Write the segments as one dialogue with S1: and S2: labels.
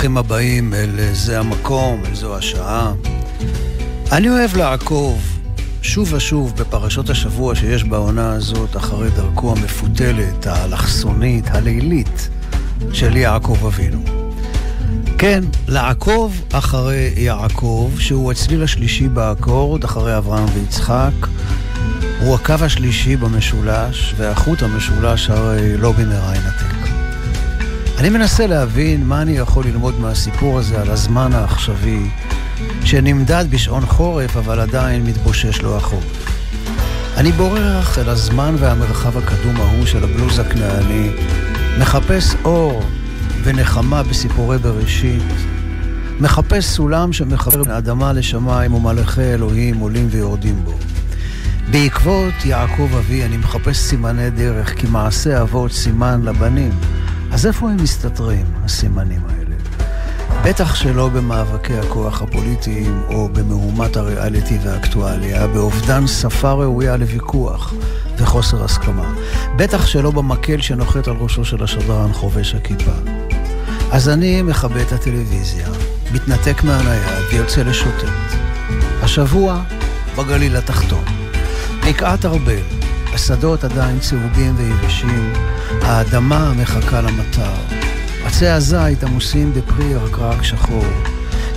S1: ברוכים הבאים אל זה המקום, אל זו השעה. אני אוהב לעקוב שוב ושוב בפרשות השבוע שיש בעונה הזאת אחרי דרכו המפותלת, האלכסונית, הלילית של יעקב אבינו. כן, לעקוב אחרי יעקב, שהוא הצליל השלישי באקורד, אחרי אברהם ויצחק, הוא הקו השלישי במשולש, והחוט המשולש הרי לא במהרה ינתק. אני מנסה להבין מה אני יכול ללמוד מהסיפור הזה על הזמן העכשווי, שנמדד בשעון חורף אבל עדיין מתבושש לו החורף. אני בורח אל הזמן והמרחב הקדום ההוא של הבלוז הכנעני, מחפש אור ונחמה בסיפורי בראשית, מחפש סולם שמחבר בין אדמה לשמיים ומלאכי אלוהים עולים ויורדים בו. בעקבות יעקב אבי אני מחפש סימני דרך, כי מעשה אבות סימן לבנים. אז איפה הם מסתתרים, הסימנים האלה? בטח שלא במאבקי הכוח הפוליטיים או במהומת הריאליטי והאקטואליה, באובדן שפה ראויה לוויכוח וחוסר הסכמה. בטח שלא במקל שנוחת על ראשו של השדרן חובש הכיפה. אז אני מכבה את הטלוויזיה, מתנתק מהנייד ויוצא לשוטט. השבוע בגליל התחתון. בקעת ארבל, השדות עדיין צהובים ויבשים, האדמה מחכה למטר. עצי הזית עמוסים בפרי ירקרק שחור.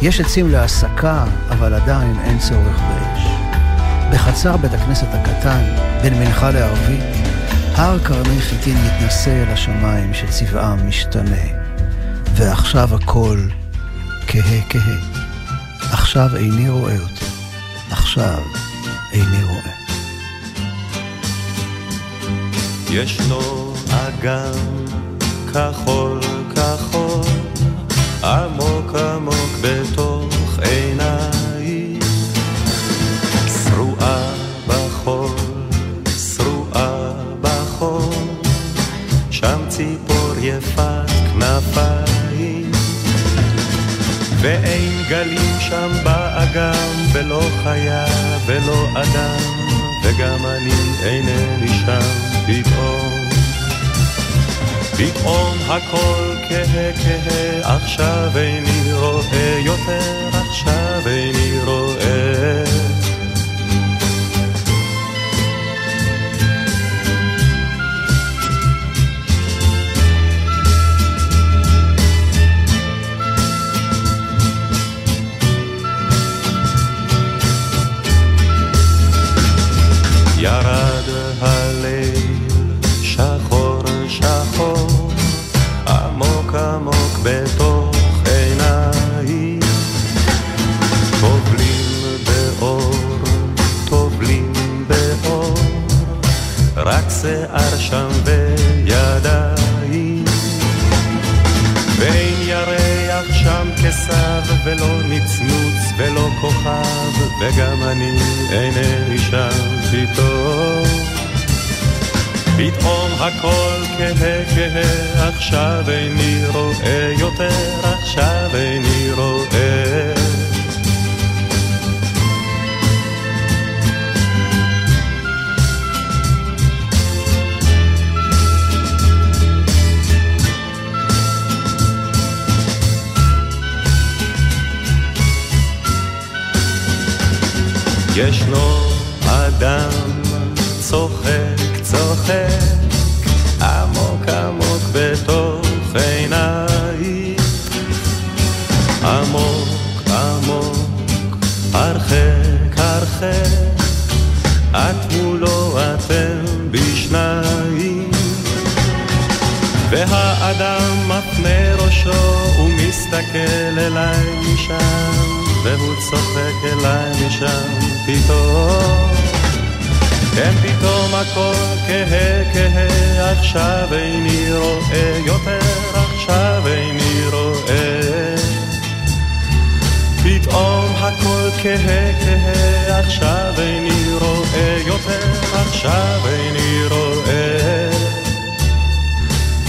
S1: יש עצים להסקה, אבל עדיין אין צורך באש. בחצר בית הכנסת הקטן, בין מנחה לערבית, הר קרני חיטין מתנשא אל השמיים שצבעם משתנה. ועכשיו הכל כהה כהה. עכשיו איני רואה אותי. עכשיו איני רואה.
S2: ישנו אגם כחול כחול, עמוק עמוק בתוך עיניי, שרועה בחול, שרועה בחול, שם ציפור יפת כנפיים, ואין גלים שם באגם, ולא חיה ולא אדם, וגם אני אינני שם. פתאום, פתאום הכל כהה כהה, עכשיו איני רואה יותר, עכשיו איני רואה. שיער שם וידיים ואין ירח שם כסב ולא נצנוץ ולא כוכב וגם אני אינני שם פתאום פתאום הכל כהה כהה עכשיו איני רואה יותר עכשיו איני רואה ישנו אדם צוחק, צוחק, עמוק עמוק בתוך עיניי. עמוק עמוק, הרחק הרחק, את מולו אתם בשניים. והאדם מפנה ראשו ומסתכל אליי משם. והוא צוחק אליי משם פתאום. כן פתאום הכל כהה כהה, עכשיו איני רואה יותר, עכשיו איני רואה. כהה כהה, עכשיו איני רואה יותר, עכשיו איני רואה.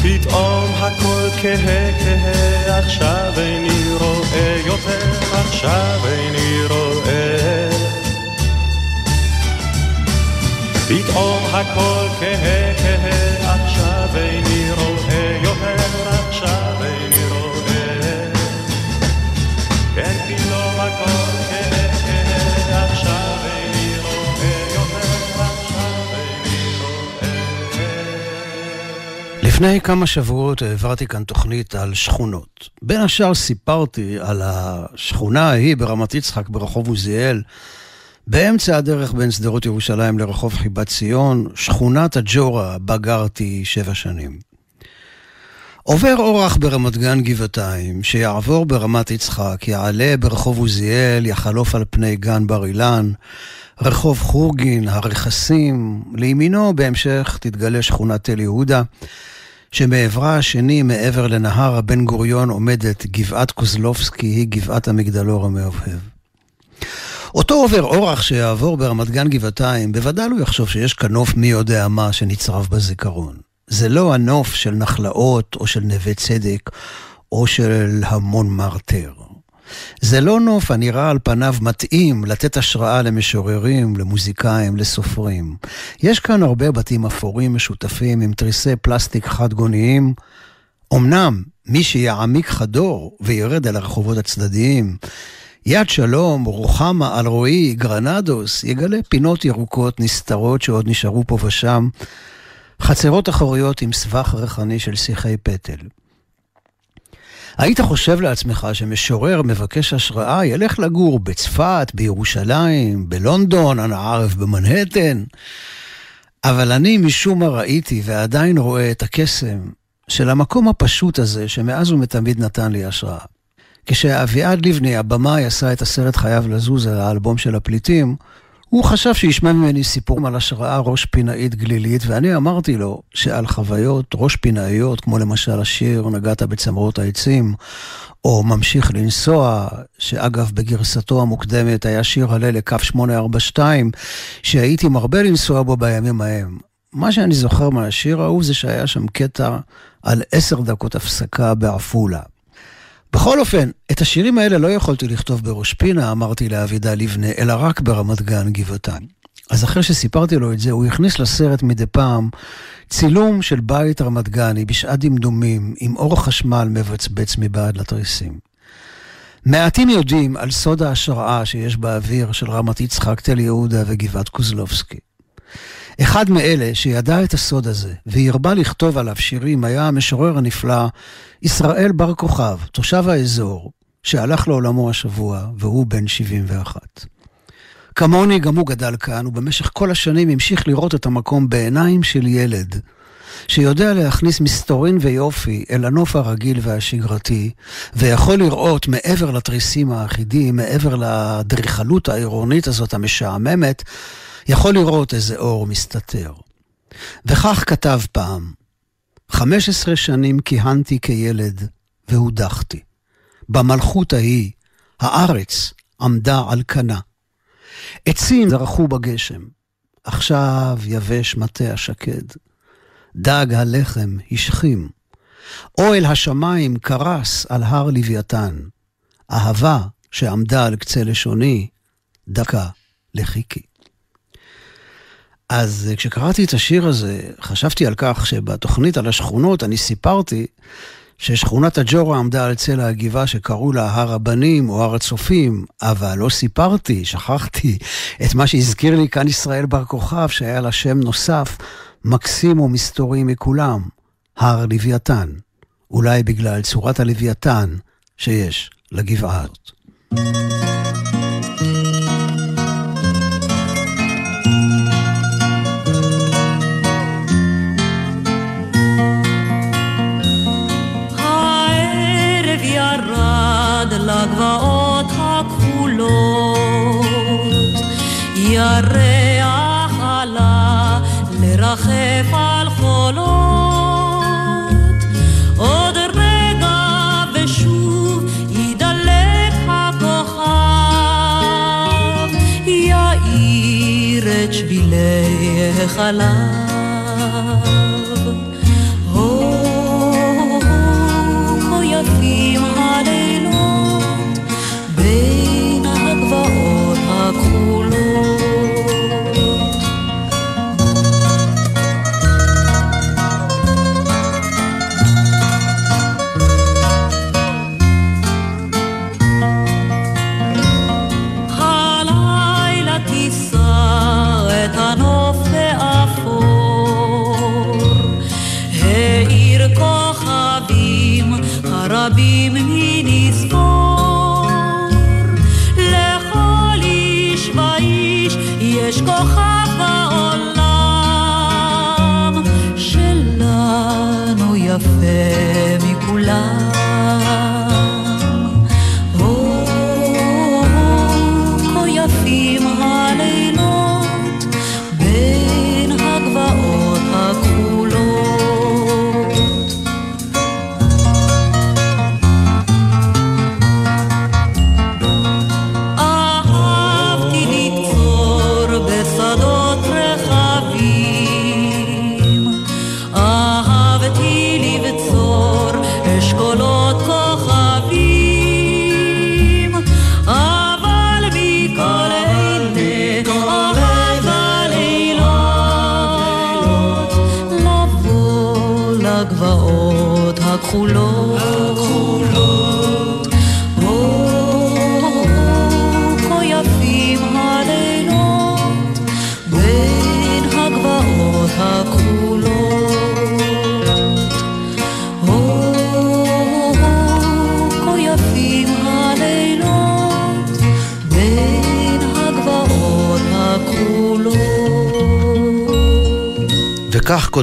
S2: פתאום הכל כהה כהה, עכשיו איני רואה יותר, עכשיו איני רואה. פתאום הכל כהה
S1: לפני כמה שבועות העברתי כאן תוכנית על שכונות. בין השאר סיפרתי על השכונה ההיא ברמת יצחק ברחוב עוזיאל, באמצע הדרך בין שדרות ירושלים לרחוב חיבת ציון, שכונת הג'ורה, בה גרתי שבע שנים. עובר אורח ברמת גן גבעתיים, שיעבור ברמת יצחק, יעלה ברחוב עוזיאל, יחלוף על פני גן בר אילן, רחוב חורגין, הרכסים, לימינו בהמשך תתגלה שכונת תל יהודה, שמעברה השני, מעבר לנהר הבן גוריון, עומדת גבעת קוזלובסקי, היא גבעת המגדלור המאובהב. אותו עובר אורח שיעבור ברמת גן גבעתיים, בוודאי הוא יחשוב שיש כאן נוף מי יודע מה שנצרב בזיכרון. זה לא הנוף של נחלאות או של נווה צדק או של המון מרטר. זה לא נוף הנראה על פניו מתאים לתת השראה למשוררים, למוזיקאים, לסופרים. יש כאן הרבה בתים אפורים משותפים עם תריסי פלסטיק חד-גוניים. אמנם, מי שיעמיק חדור וירד אל הרחובות הצדדיים, יד שלום, רוחמה, אלרועי, גרנדוס, יגלה פינות ירוקות נסתרות שעוד נשארו פה ושם, חצרות אחוריות עם סבך ריחני של שיחי פטל. היית חושב לעצמך שמשורר מבקש השראה ילך לגור בצפת, בירושלים, בלונדון, אנא ערף במנהטן, אבל אני משום מה ראיתי ועדיין רואה את הקסם של המקום הפשוט הזה שמאז ומתמיד נתן לי השראה. כשאביעד לבני, הבמאי, עשה את הסרט חייב לזוז על האלבום של הפליטים, הוא חשב שישמע ממני סיפורים על השראה ראש פינאית גלילית, ואני אמרתי לו שעל חוויות ראש פינאיות, כמו למשל השיר "נגעת בצמרות העצים", או "ממשיך לנסוע", שאגב בגרסתו המוקדמת היה שיר הלל לקו 842, שהייתי מרבה לנסוע בו בימים ההם. מה שאני זוכר מהשיר ההוא זה שהיה שם קטע על עשר דקות הפסקה בעפולה. בכל אופן, את השירים האלה לא יכולתי לכתוב בראש פינה, אמרתי לאבידה לבנה, אלא רק ברמת גן גבעתיים. אז אחרי שסיפרתי לו את זה, הוא הכניס לסרט מדי פעם צילום של בית רמת גני בשעת דמדומים, עם אור חשמל מבצבץ מבעד לתריסים. מעטים יודעים על סוד ההשראה שיש באוויר של רמת יצחק, תל יהודה וגבעת קוזלובסקי. אחד מאלה שידע את הסוד הזה והרבה לכתוב עליו שירים היה המשורר הנפלא ישראל בר כוכב, תושב האזור, שהלך לעולמו השבוע והוא בן 71. כמוני גם הוא גדל כאן, ובמשך כל השנים המשיך לראות את המקום בעיניים של ילד, שיודע להכניס מסתורין ויופי אל הנוף הרגיל והשגרתי, ויכול לראות מעבר לתריסים האחידים, מעבר לאדריכלות העירונית הזאת המשעממת, יכול לראות איזה אור מסתתר. וכך כתב פעם, 15 שנים כיהנתי כילד והודחתי. במלכות ההיא, הארץ עמדה על כנה. עצים זרחו בגשם, עכשיו יבש מטה השקד. דג הלחם השכים. אוהל השמיים קרס על הר לוויתן. אהבה שעמדה על קצה לשוני, דקה לחיכי. אז אה, כשקראתי את השיר הזה, חשבתי על כך שבתוכנית על השכונות אני סיפרתי ששכונת הג'ורה עמדה על צלע הגבעה שקראו לה הר הבנים או הר הצופים, אבל לא סיפרתי, שכחתי את מה שהזכיר לי כאן ישראל בר כוכב, שהיה לה שם נוסף, מקסים ומסתורי מכולם, הר לוויתן. אולי בגלל צורת הלוויתן שיש לגבעה הזאת.
S3: הגבעות הכחולות. ירח עלה לרחף על חולות. עוד רגע ושוב ידלק הכוכב, יאיר את שבילי החלב.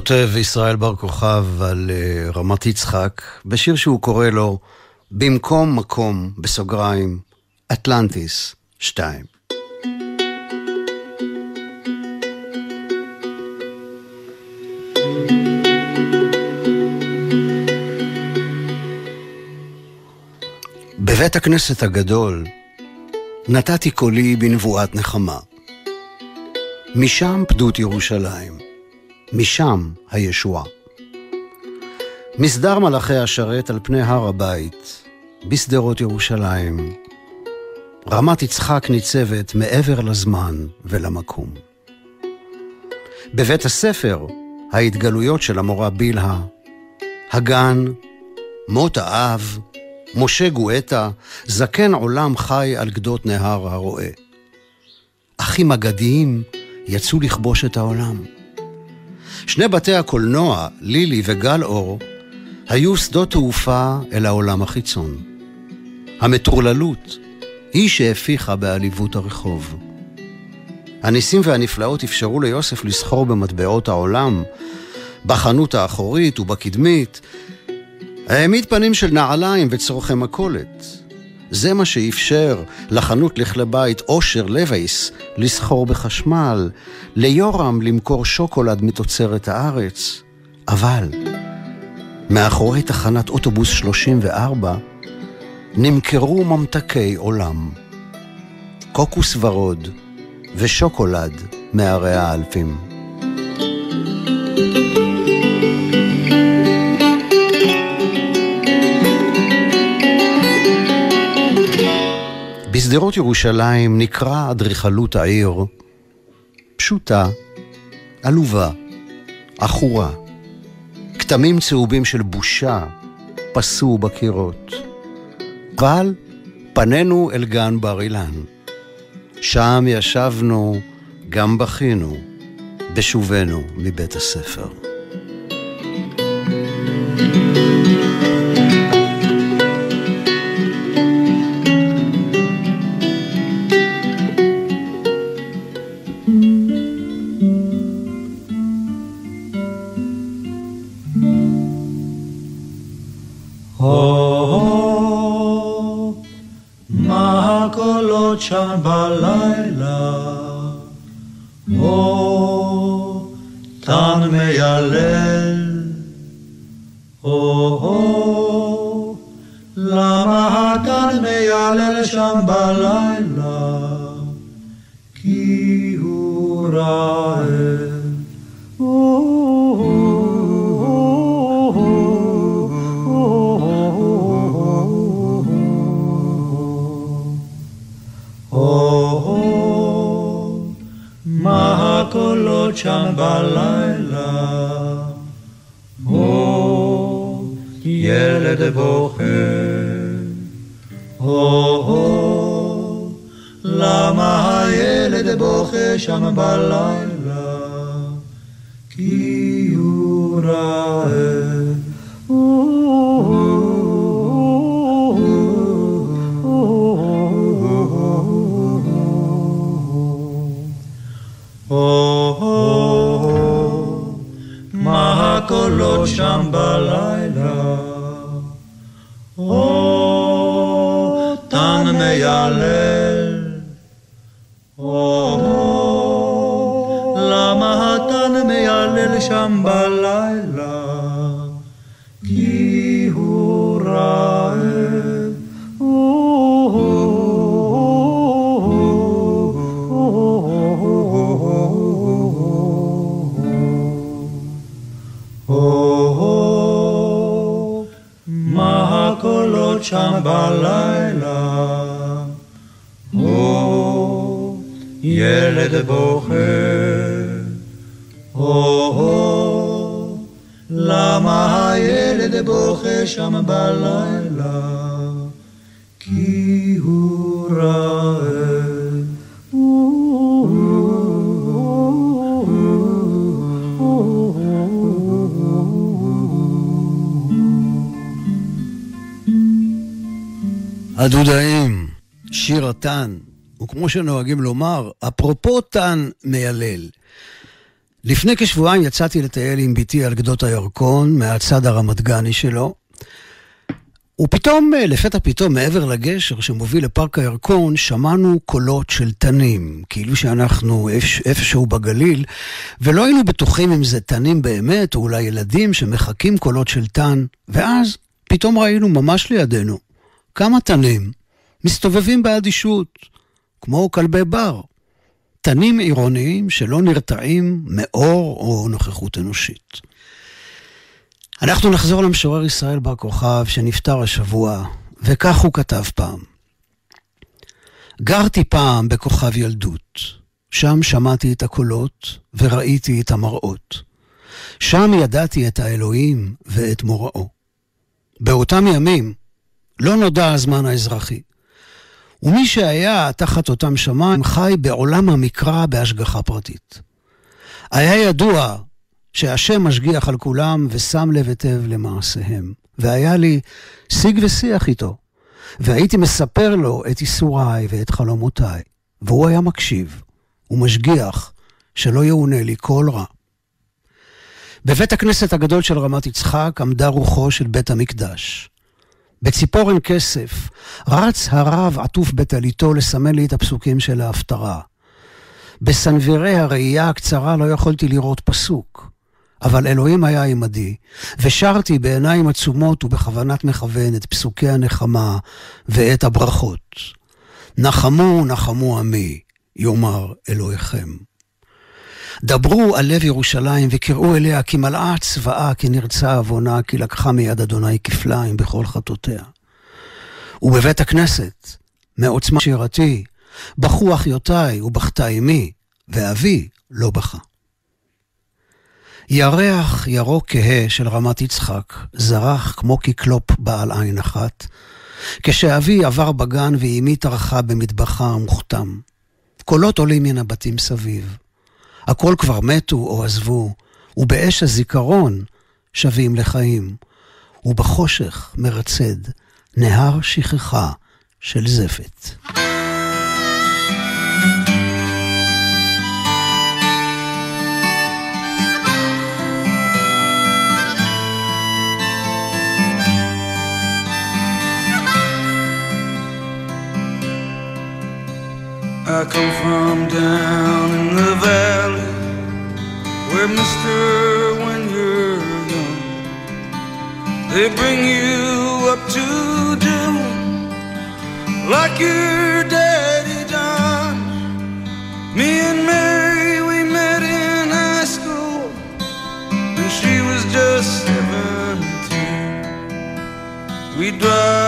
S1: כותב ישראל בר כוכב על uh, רמת יצחק, בשיר שהוא קורא לו במקום מקום, בסוגריים, אטלנטיס 2. בבית הכנסת הגדול נתתי קולי בנבואת נחמה. משם פדות ירושלים. משם הישועה. מסדר מלאכי השרת על פני הר הבית, בשדרות ירושלים. רמת יצחק ניצבת מעבר לזמן ולמקום. בבית הספר, ההתגלויות של המורה בילהה, הגן, מות האב, משה גואטה, זקן עולם חי על גדות נהר הרועה. אחים אגדיים יצאו לכבוש את העולם. שני בתי הקולנוע, לילי וגל אור, היו שדות תעופה אל העולם החיצון. המטורללות היא שהפיחה בעליבות הרחוב. הניסים והנפלאות אפשרו ליוסף לסחור במטבעות העולם, בחנות האחורית ובקדמית. העמיד פנים של נעליים וצורכי מכולת. זה מה שאפשר לחנות לכלי בית אושר לווייס לסחור בחשמל, ליורם למכור שוקולד מתוצרת הארץ. אבל מאחורי תחנת אוטובוס 34 נמכרו ממתקי עולם. קוקוס ורוד ושוקולד מהרי האלפים. בשדרות ירושלים נקרא אדריכלות העיר פשוטה, עלובה, עכורה. כתמים צהובים של בושה פסו בקירות. אבל פנינו אל גן בר אילן. שם ישבנו, גם בכינו, בשובנו מבית הספר.
S4: הקולות שם בלילה. אותן מיילל. למה התן מיילל שם בלילה? שם בלילה. או ילד בוכה, או למה הילד בוכה שם בלילה? כי
S1: הדודאים, שיר התן, וכמו שנוהגים לומר, אפרופו תן מיילל. לפני כשבועיים יצאתי לטייל עם בתי על גדות הירקון, מהצד הרמת גני שלו, ופתאום, לפתע פתאום, מעבר לגשר שמוביל לפארק הירקון, שמענו קולות של תנים, כאילו שאנחנו איפשהו בגליל, ולא היינו בטוחים אם זה תנים באמת, או אולי ילדים שמחכים קולות של תן, ואז פתאום ראינו ממש לידינו כמה תנים מסתובבים באדישות, כמו כלבי בר. תנים עירוניים שלא נרתעים מאור או נוכחות אנושית. אנחנו נחזור למשורר ישראל בר כוכב שנפטר השבוע, וכך הוא כתב פעם: גרתי פעם בכוכב ילדות, שם שמעתי את הקולות וראיתי את המראות. שם ידעתי את האלוהים ואת מוראו. באותם ימים לא נודע הזמן האזרחי. ומי שהיה תחת אותם שמיים חי בעולם המקרא בהשגחה פרטית. היה ידוע שהשם משגיח על כולם ושם לב היטב למעשיהם. והיה לי שיג ושיח איתו, והייתי מספר לו את איסוריי ואת חלומותיי, והוא היה מקשיב ומשגיח שלא יאונה לי כל רע. בבית הכנסת הגדול של רמת יצחק עמדה רוחו של בית המקדש. בציפורן כסף רץ הרב עטוף בטליתו לסמן לי את הפסוקים של ההפטרה. בסנוורי הראייה הקצרה לא יכולתי לראות פסוק, אבל אלוהים היה עמדי, ושרתי בעיניים עצומות ובכוונת מכוון את פסוקי הנחמה ואת הברכות. נחמו, נחמו עמי, יאמר אלוהיכם. דברו על לב ירושלים וקראו אליה כי מלאה צבאה, כי נרצה עוונה, כי לקחה מיד אדוני כפליים בכל חטאותיה. ובבית הכנסת, מעוצמה שירתי, בכו אחיותיי ובכתה אמי, ואבי לא בכה. ירח ירוק כהה של רמת יצחק זרח כמו כקלופ בעל עין אחת, כשאבי עבר בגן ואימי טרחה במטבחה המוכתם. קולות עולים מן הבתים סביב. הכל כבר מתו או עזבו, ובאש הזיכרון שבים לחיים, ובחושך מרצד נהר שכחה של זפת.
S5: I come from down in the valley Mister, when you're young, they bring you up to do like your daddy done. Me and Mary, we met
S6: in high school, and she was just seventeen. We drive.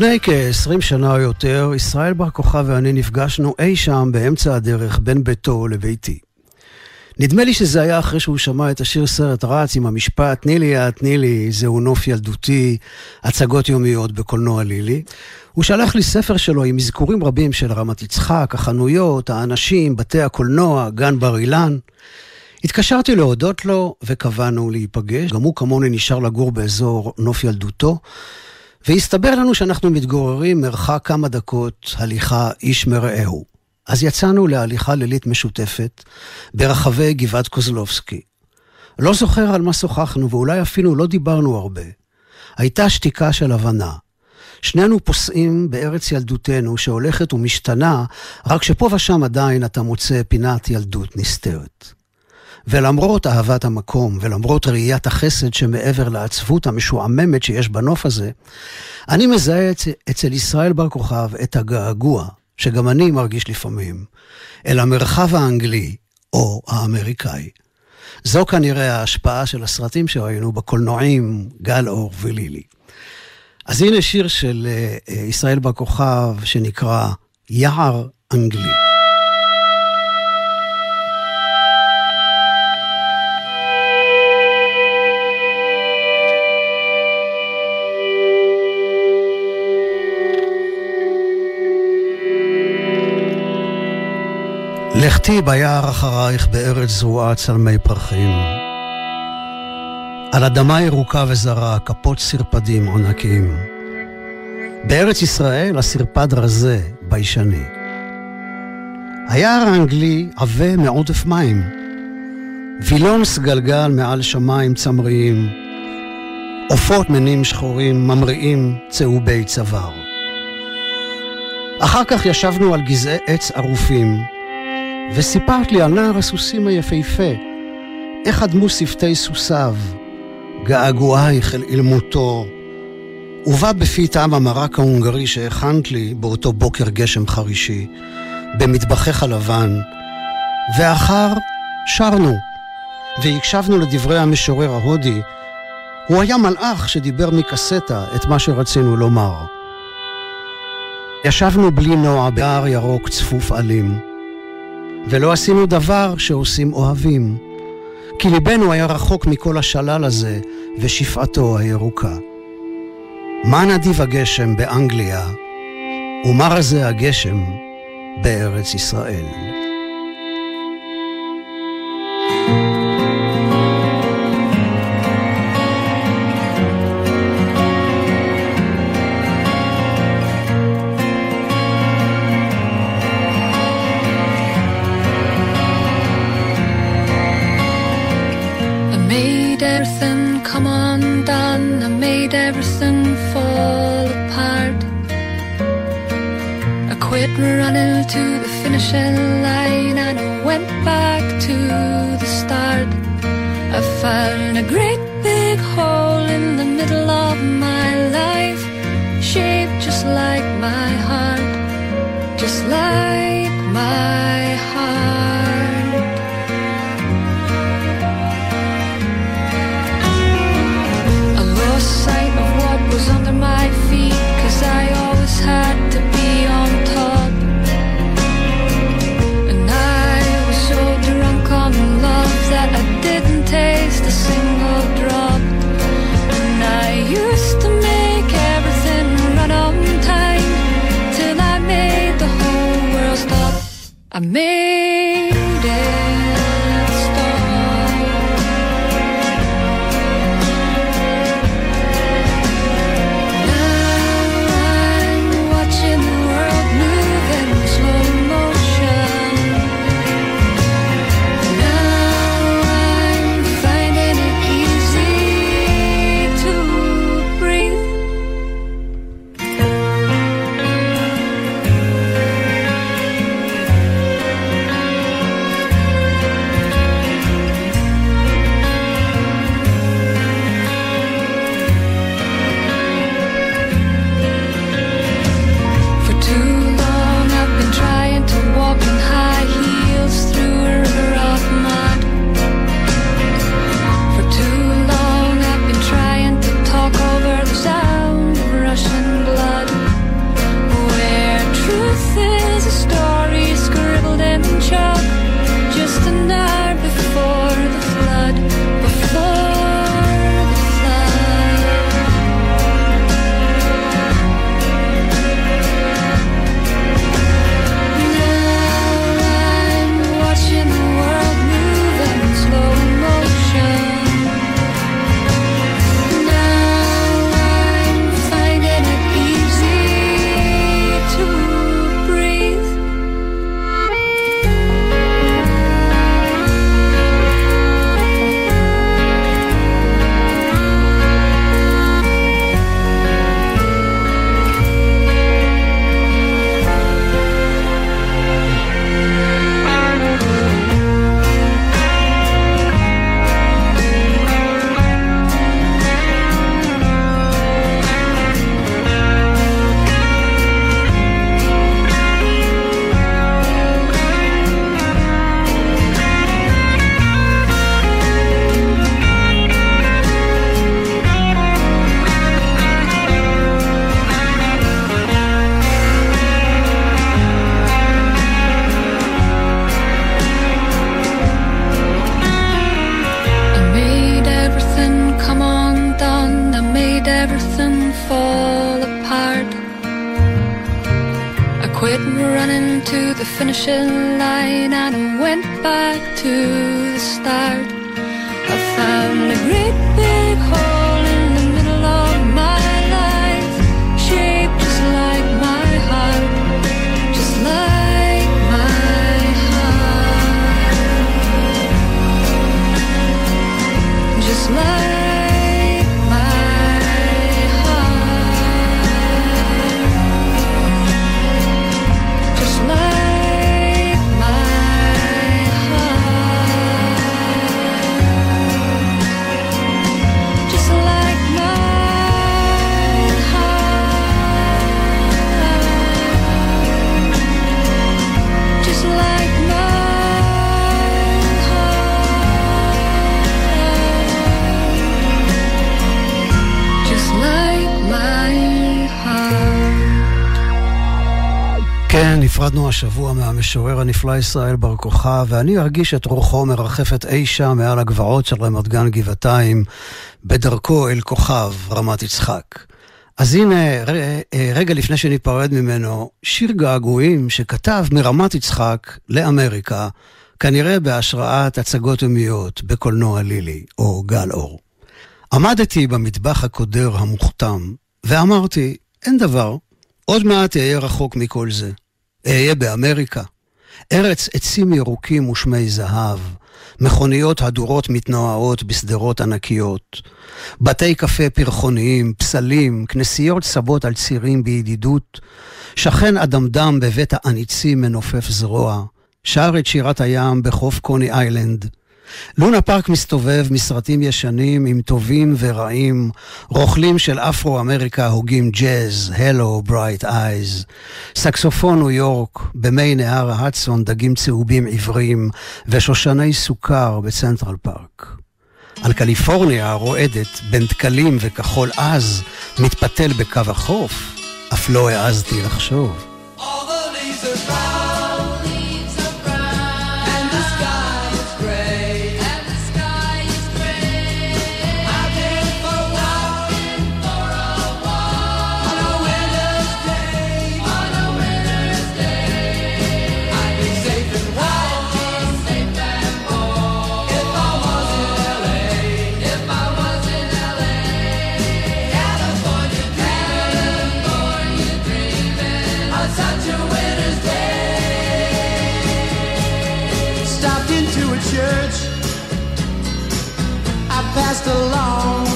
S1: לפני כ-20 שנה או יותר, ישראל בר כוכב ואני נפגשנו אי שם באמצע הדרך בין ביתו לביתי. נדמה לי שזה היה אחרי שהוא שמע את השיר סרט רץ עם המשפט "תני לי יא תני לי, זהו נוף ילדותי, הצגות יומיות בקולנוע לילי". הוא שלח לי ספר שלו עם אזכורים רבים של רמת יצחק, החנויות, האנשים, בתי הקולנוע, גן בר אילן. התקשרתי להודות לו וקבענו להיפגש. גם הוא כמוני נשאר לגור באזור נוף ילדותו. והסתבר לנו שאנחנו מתגוררים מרחק כמה דקות הליכה איש מרעהו. אז יצאנו להליכה לילית משותפת ברחבי גבעת קוזלובסקי. לא זוכר על מה שוחחנו ואולי אפילו לא דיברנו הרבה. הייתה שתיקה של הבנה. שנינו פוסעים בארץ ילדותנו שהולכת ומשתנה, רק שפה ושם עדיין אתה מוצא פינת ילדות נסתרת. ולמרות אהבת המקום, ולמרות ראיית החסד שמעבר לעצבות המשועממת שיש בנוף הזה, אני מזהה אצ... אצל ישראל בר כוכב את הגעגוע, שגם אני מרגיש לפעמים, אל המרחב האנגלי או האמריקאי. זו כנראה ההשפעה של הסרטים שראינו בקולנועים גל אור ולילי. אז הנה שיר של uh, ישראל בר כוכב שנקרא יער אנגלי. לכתי ביער אחרייך בארץ זרועה צלמי פרחים. על אדמה ירוקה וזרה, כפות סרפדים עונקים. בארץ ישראל הסרפד רזה, ביישני. היער האנגלי עבה מעודף מים. וילון סגלגל מעל שמיים צמריים. עופות מנים שחורים ממריאים צהובי צוואר. אחר כך ישבנו על גזעי עץ ערופים, וסיפרת לי על נער הסוסים היפהפה, איך אדמו שפתי סוסיו, געגועייך אל אילמותו, ובא בפי טעם המרק ההונגרי שהכנת לי באותו בוקר גשם חרישי, במטבחך הלבן, ואחר שרנו, והקשבנו לדברי המשורר ההודי. הוא היה מלאך שדיבר מקסטה את מה שרצינו לומר. ישבנו בלי נוע בהר ירוק צפוף אלים. ולא עשינו דבר שעושים אוהבים.
S7: כי ליבנו היה רחוק מכל השלל הזה ושפעתו הירוקה. מה נדיב הגשם באנגליה, ומה רזה הגשם בארץ ישראל.
S1: נפרדנו השבוע מהמשורר הנפלא ישראל בר כוכבא, ואני ארגיש את רוחו מרחפת אי שם מעל הגבעות של רמת גן גבעתיים, בדרכו אל כוכב, רמת יצחק. אז הנה, רגע לפני שניפרד ממנו, שיר געגועים שכתב מרמת יצחק לאמריקה, כנראה בהשראת הצגות יומיות בקולנוע לילי, או גל אור. עמדתי במטבח הקודר המוכתם, ואמרתי, אין דבר, עוד מעט אהיה רחוק מכל זה. אהיה באמריקה. ארץ עצים ירוקים ושמי זהב, מכוניות הדורות מתנועעות בשדרות ענקיות, בתי קפה פרחוניים, פסלים, כנסיות סבות על צירים בידידות, שכן אדמדם בבית האניצים מנופף זרוע, שר את שירת הים בחוף קוני איילנד, לונה פארק מסתובב מסרטים ישנים עם טובים ורעים, רוכלים של אפרו-אמריקה הוגים ג'אז, hello, bright eyes, סקסופון ניו יורק, במי נהר ההדסון דגים צהובים עיוורים, ושושני סוכר בצנטרל פארק. על קליפורניה הרועדת, בין דקלים וכחול עז, מתפתל בקו החוף, אף לא העזתי לחשוב. All the passed along.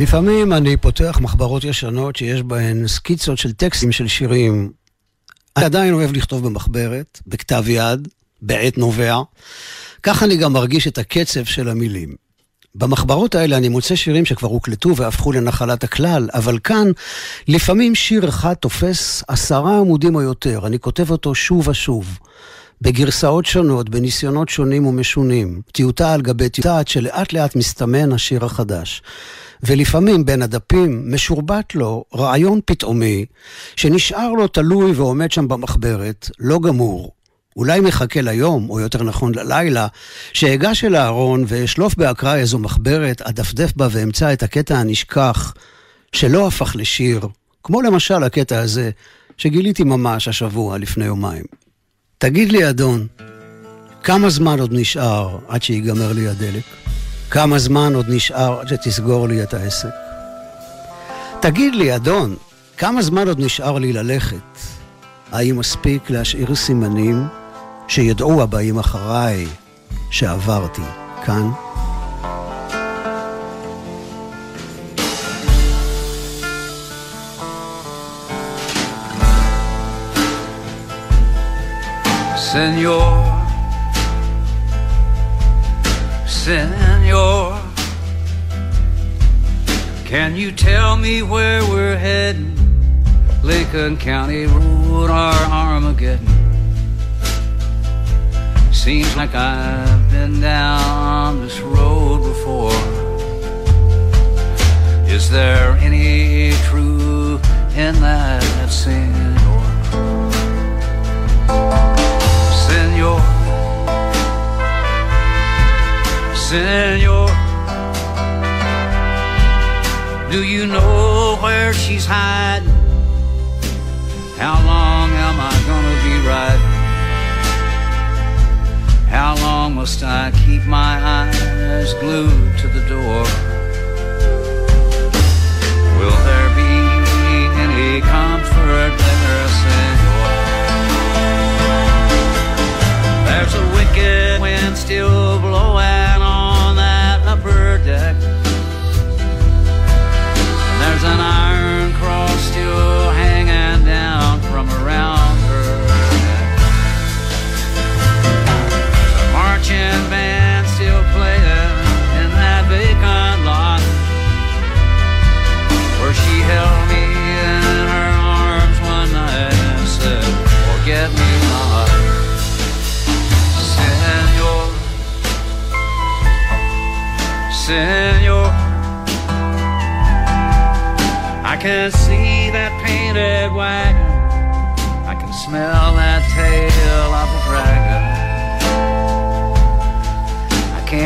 S1: לפעמים אני פותח מחברות ישנות שיש בהן סקיצות של טקסטים של שירים. אני עדיין אוהב לכתוב במחברת, בכתב יד, בעת נובע. כך אני גם מרגיש את הקצב של המילים. במחברות האלה אני מוצא שירים שכבר הוקלטו והפכו לנחלת הכלל, אבל כאן לפעמים שיר אחד תופס עשרה עמודים או יותר, אני כותב אותו שוב ושוב. בגרסאות שונות, בניסיונות שונים ומשונים, טיוטה על גבי טיוטה עד שלאט לאט מסתמן השיר החדש. ולפעמים בין הדפים משורבט לו רעיון פתאומי, שנשאר לו תלוי ועומד שם במחברת, לא גמור. אולי מחכה ליום, או יותר נכון ללילה, שאגש אל הארון ואשלוף באקראי איזו מחברת, אדפדף בה ואמצא את הקטע הנשכח, שלא הפך לשיר, כמו למשל הקטע הזה, שגיליתי ממש השבוע לפני יומיים. תגיד לי, אדון, כמה זמן עוד נשאר עד שיגמר לי הדלק? כמה זמן עוד נשאר עד שתסגור לי את העסק? תגיד לי, אדון, כמה זמן עוד נשאר לי ללכת? האם מספיק להשאיר סימנים שידעו הבאים אחריי שעברתי כאן?
S5: Senor, Senor, can you tell me where we're heading? Lincoln County Road or Armageddon? Seems like I've been down this road before. Is there any truth in that? Senor, senor, do you know where she's hiding? How long am I gonna be riding? How long must I keep my eyes glued to the door? Will there be any comfort there, Senor? There's a wicked wind still blowing marching band still playing in that vacant lot where she held me in her arms one night and said, Forget me not, Senor, Senor. I can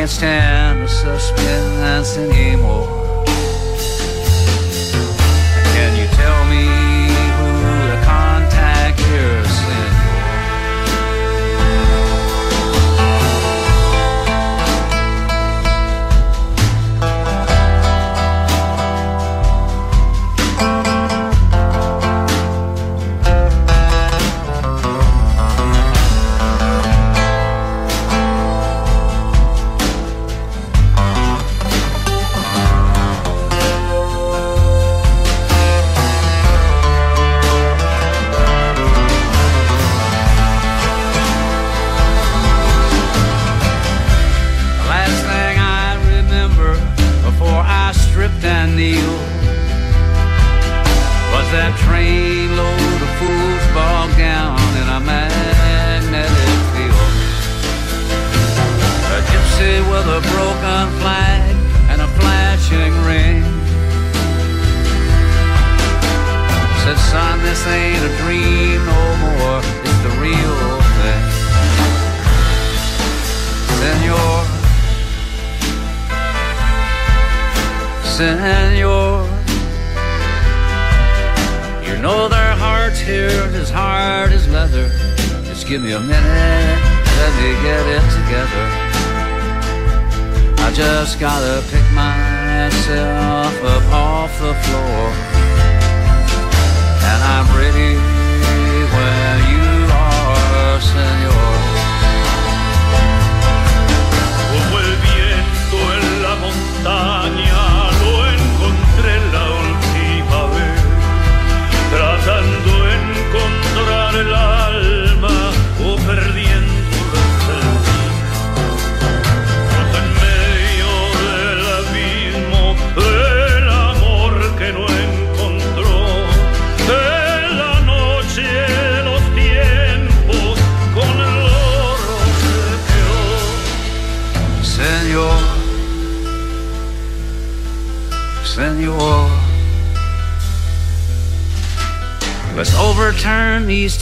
S5: can't stand the suspense anymore.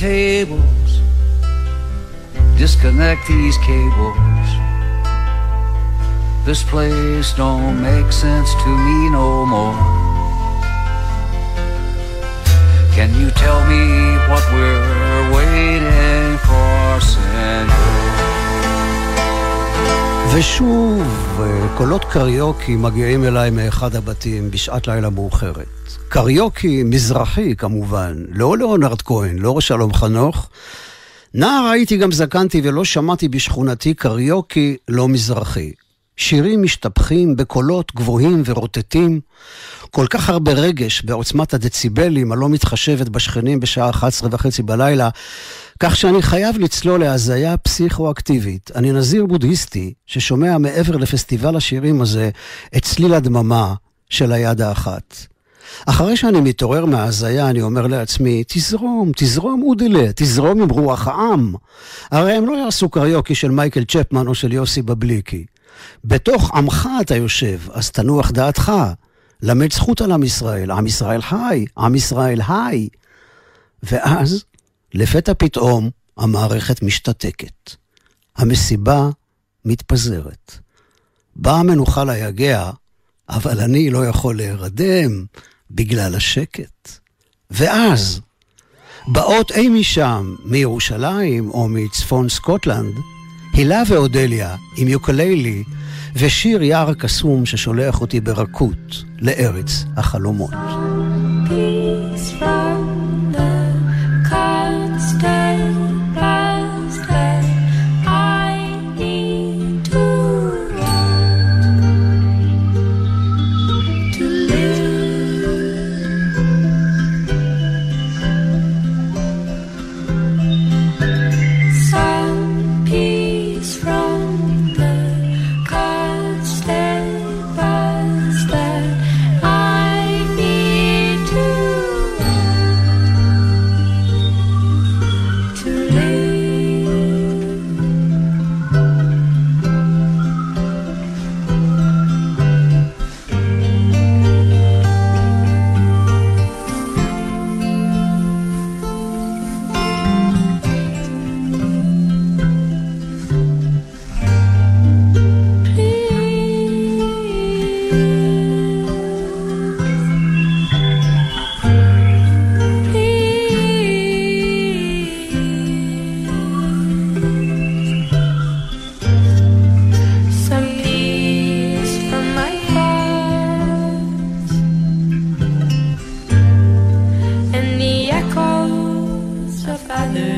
S5: Tables, disconnect these cables. This place don't make sense to me no more. Can you tell me what we're waiting for, Senor?
S1: ושוב, אה, קולות קריוקי מגיעים אליי מאחד הבתים בשעת לילה מאוחרת. קריוקי מזרחי כמובן, לא ליאונרד כהן, לא שלום חנוך. נער הייתי גם זקנתי ולא שמעתי בשכונתי קריוקי לא מזרחי. שירים משתפכים בקולות גבוהים ורוטטים, כל כך הרבה רגש בעוצמת הדציבלים הלא מתחשבת בשכנים בשעה 11 וחצי בלילה, כך שאני חייב לצלול להזיה פסיכואקטיבית. אני נזיר בודהיסטי ששומע מעבר לפסטיבל השירים הזה את צליל הדממה של היד האחת. אחרי שאני מתעורר מההזיה, אני אומר לעצמי, תזרום, תזרום אודלה, תזרום עם רוח העם. הרי הם לא יעשו קריוקי של מייקל צ'פמן או של יוסי בבליקי. בתוך עמך אתה יושב, אז תנוח דעתך. למד זכות על עם ישראל, עם ישראל חי, עם ישראל היי. ואז, לפתע פתאום, המערכת משתתקת. המסיבה מתפזרת. באה המנוחה ליגע, אבל אני לא יכול להירדם בגלל השקט. ואז, באות אי משם, מירושלים או מצפון סקוטלנד, הילה ואודליה עם יוקללי ושיר יער הקסום ששולח אותי ברכות לארץ החלומות.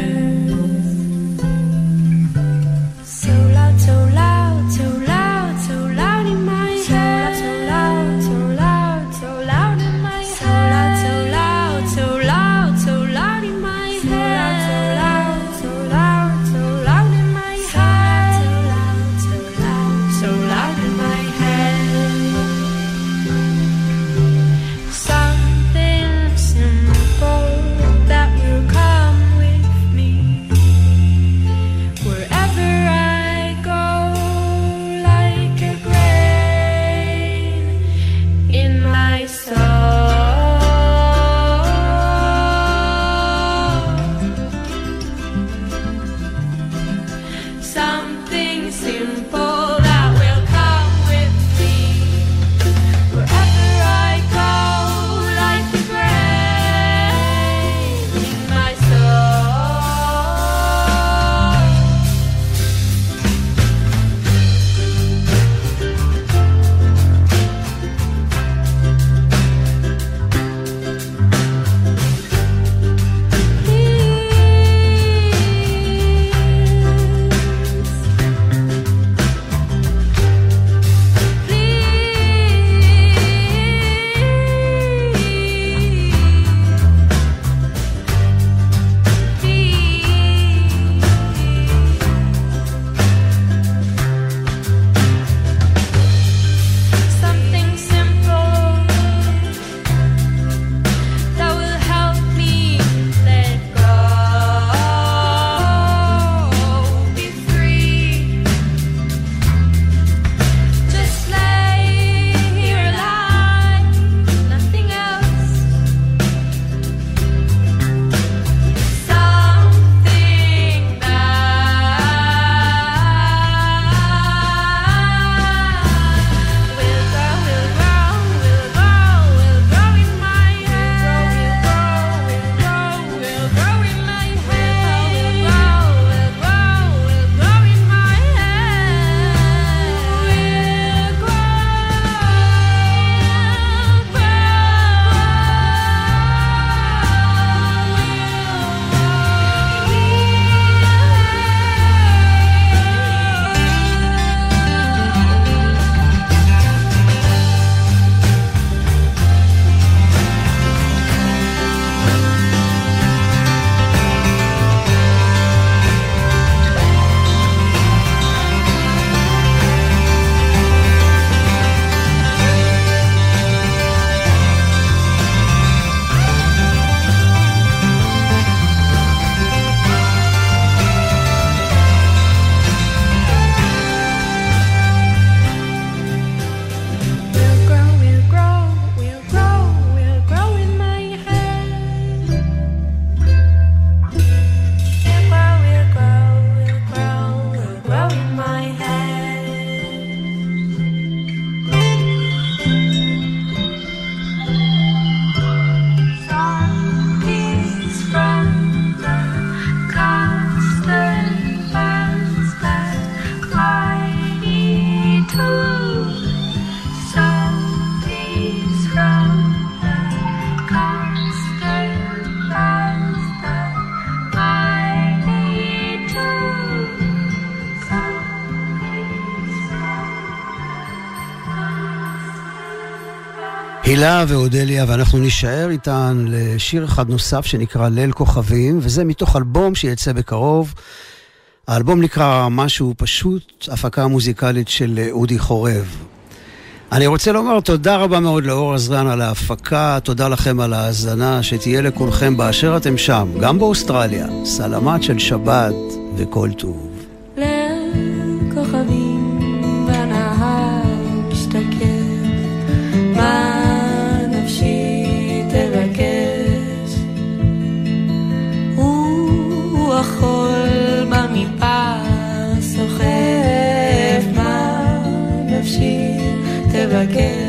S1: yeah. הילה ואודליה, ואנחנו נישאר איתן לשיר אחד נוסף שנקרא ליל כוכבים, וזה מתוך אלבום שיצא בקרוב. האלבום נקרא משהו פשוט, הפקה מוזיקלית של אודי חורב. אני רוצה לומר תודה רבה מאוד לאור עזרן על ההפקה, תודה לכם על ההאזנה, שתהיה לכולכם באשר אתם שם, גם באוסטרליה. סלמת של שבת וכל טוב.
S8: לבקש מה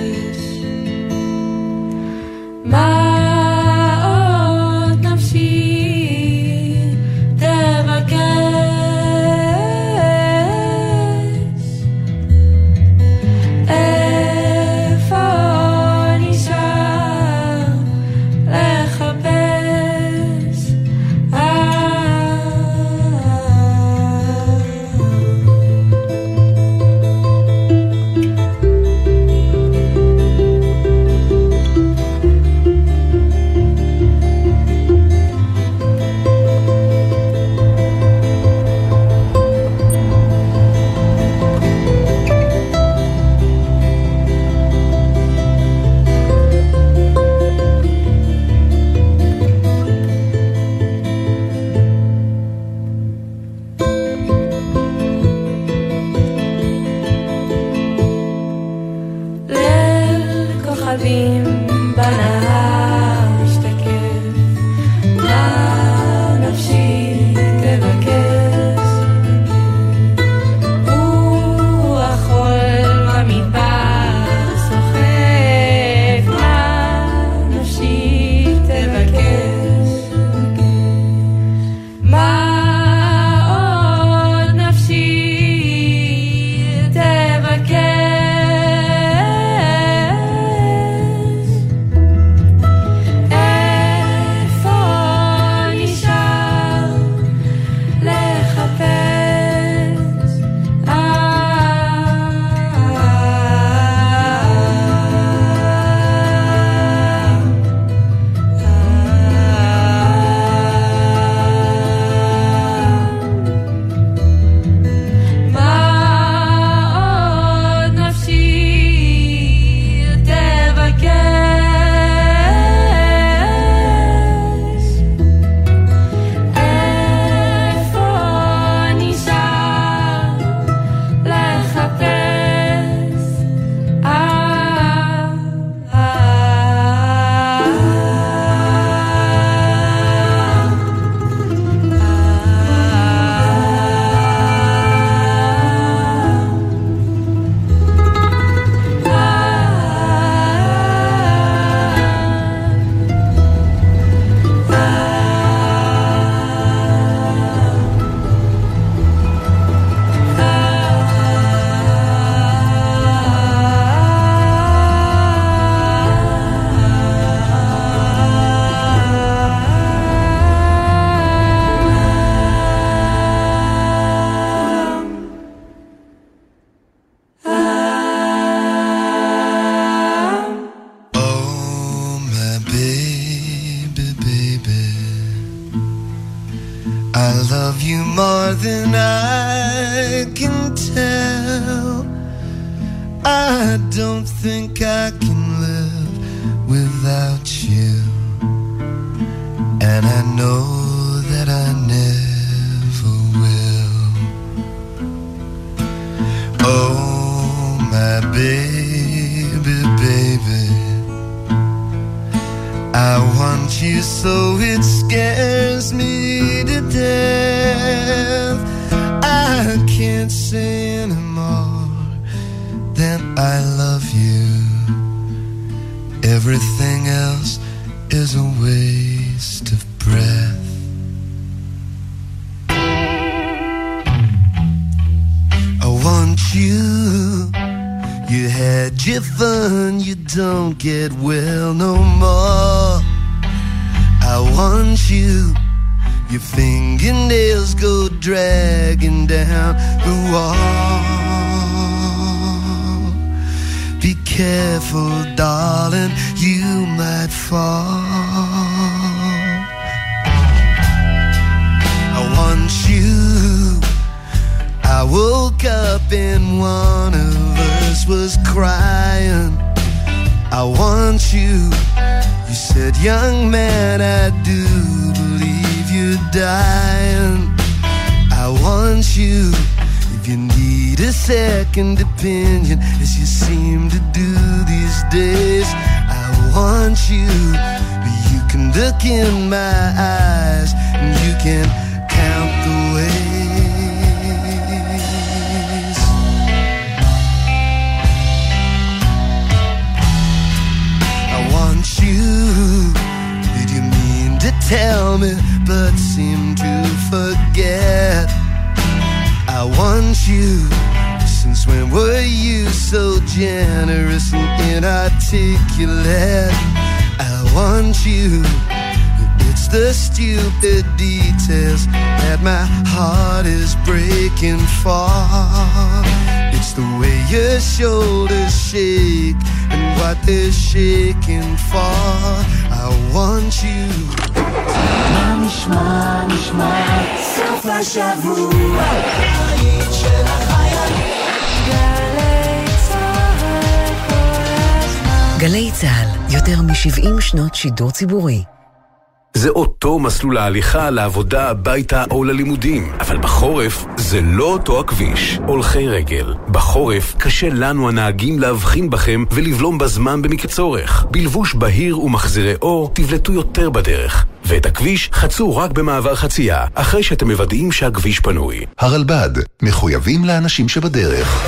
S6: careful, darling, you might fall. I want you. I woke up and one of us was crying. I want you. You said, young man, I do believe you're dying. I want you. If you need a second opinion, as you seem to do these days, I want you. But you can look in my eyes and you can count the ways. I want you. Did you mean to tell me, but seem to forget? I want you. Since when were you so generous and inarticulate? I want you. It's the stupid details that my heart is breaking for. It's the way your shoulders shake and what they're shaking for. I want you.
S4: נשמע, נשמע, סוף השבוע, היית של החייל.
S9: גלי צה"ל, יותר מ-70 שנות שידור ציבורי.
S10: זה אותו מסלול ההליכה לעבודה, הביתה או ללימודים. אבל בחורף זה לא אותו הכביש. הולכי רגל. בחורף קשה לנו הנהגים להבחין בכם ולבלום בזמן במקרה צורך. בלבוש בהיר ומחזירי אור תבלטו יותר בדרך. ואת הכביש חצו רק במעבר חצייה, אחרי שאתם מוודאים שהכביש פנוי.
S11: הרלב"ד, מחויבים לאנשים שבדרך.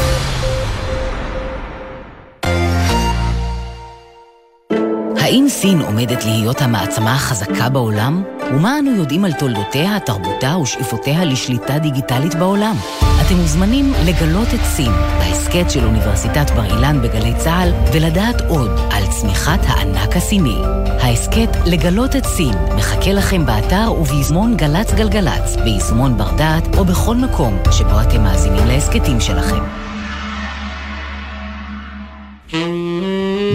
S12: האם סין עומדת להיות המעצמה החזקה בעולם? ומה אנו יודעים על תולדותיה, תרבותה ושאיפותיה לשליטה דיגיטלית בעולם? אתם מוזמנים לגלות את סין, בהסכת של אוניברסיטת בר אילן בגלי צה"ל, ולדעת עוד על צמיחת הענק הסיני. ההסכת לגלות את סין מחכה לכם באתר וביישומון גל"צ גלגלצ, ביישומון בר דעת או בכל מקום שבו אתם מאזינים להסכתים שלכם.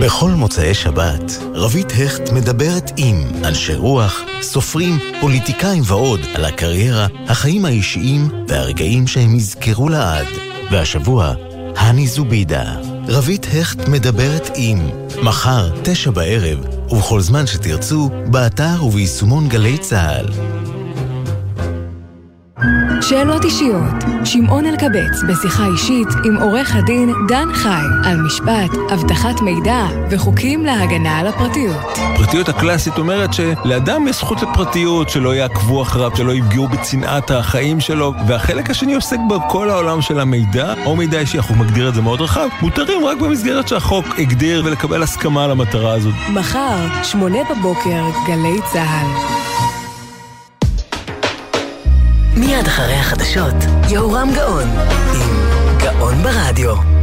S13: בכל מוצאי שבת, רבית הכט מדברת עם אנשי רוח, סופרים, פוליטיקאים ועוד על הקריירה, החיים האישיים והרגעים שהם יזכרו לעד. והשבוע, הני זובידה. רבית הכט מדברת עם מחר, תשע בערב, ובכל זמן שתרצו, באתר וביישומון גלי צה"ל.
S14: שאלות אישיות, שמעון אלקבץ בשיחה אישית עם עורך הדין דן חי על משפט, אבטחת מידע וחוקים להגנה על הפרטיות.
S15: הפרטיות הקלאסית אומרת שלאדם יש זכות לפרטיות, שלא יעקבו אחריו, שלא יפגעו בצנעת החיים שלו, והחלק השני עוסק בכל העולם של המידע, או מידע אישי, החוק מגדיר את זה מאוד רחב, מותרים רק במסגרת שהחוק הגדיר ולקבל הסכמה למטרה הזאת.
S14: מחר, שמונה בבוקר, גלי צה"ל.
S9: מיד אחרי החדשות, יהורם גאון, עם גאון ברדיו.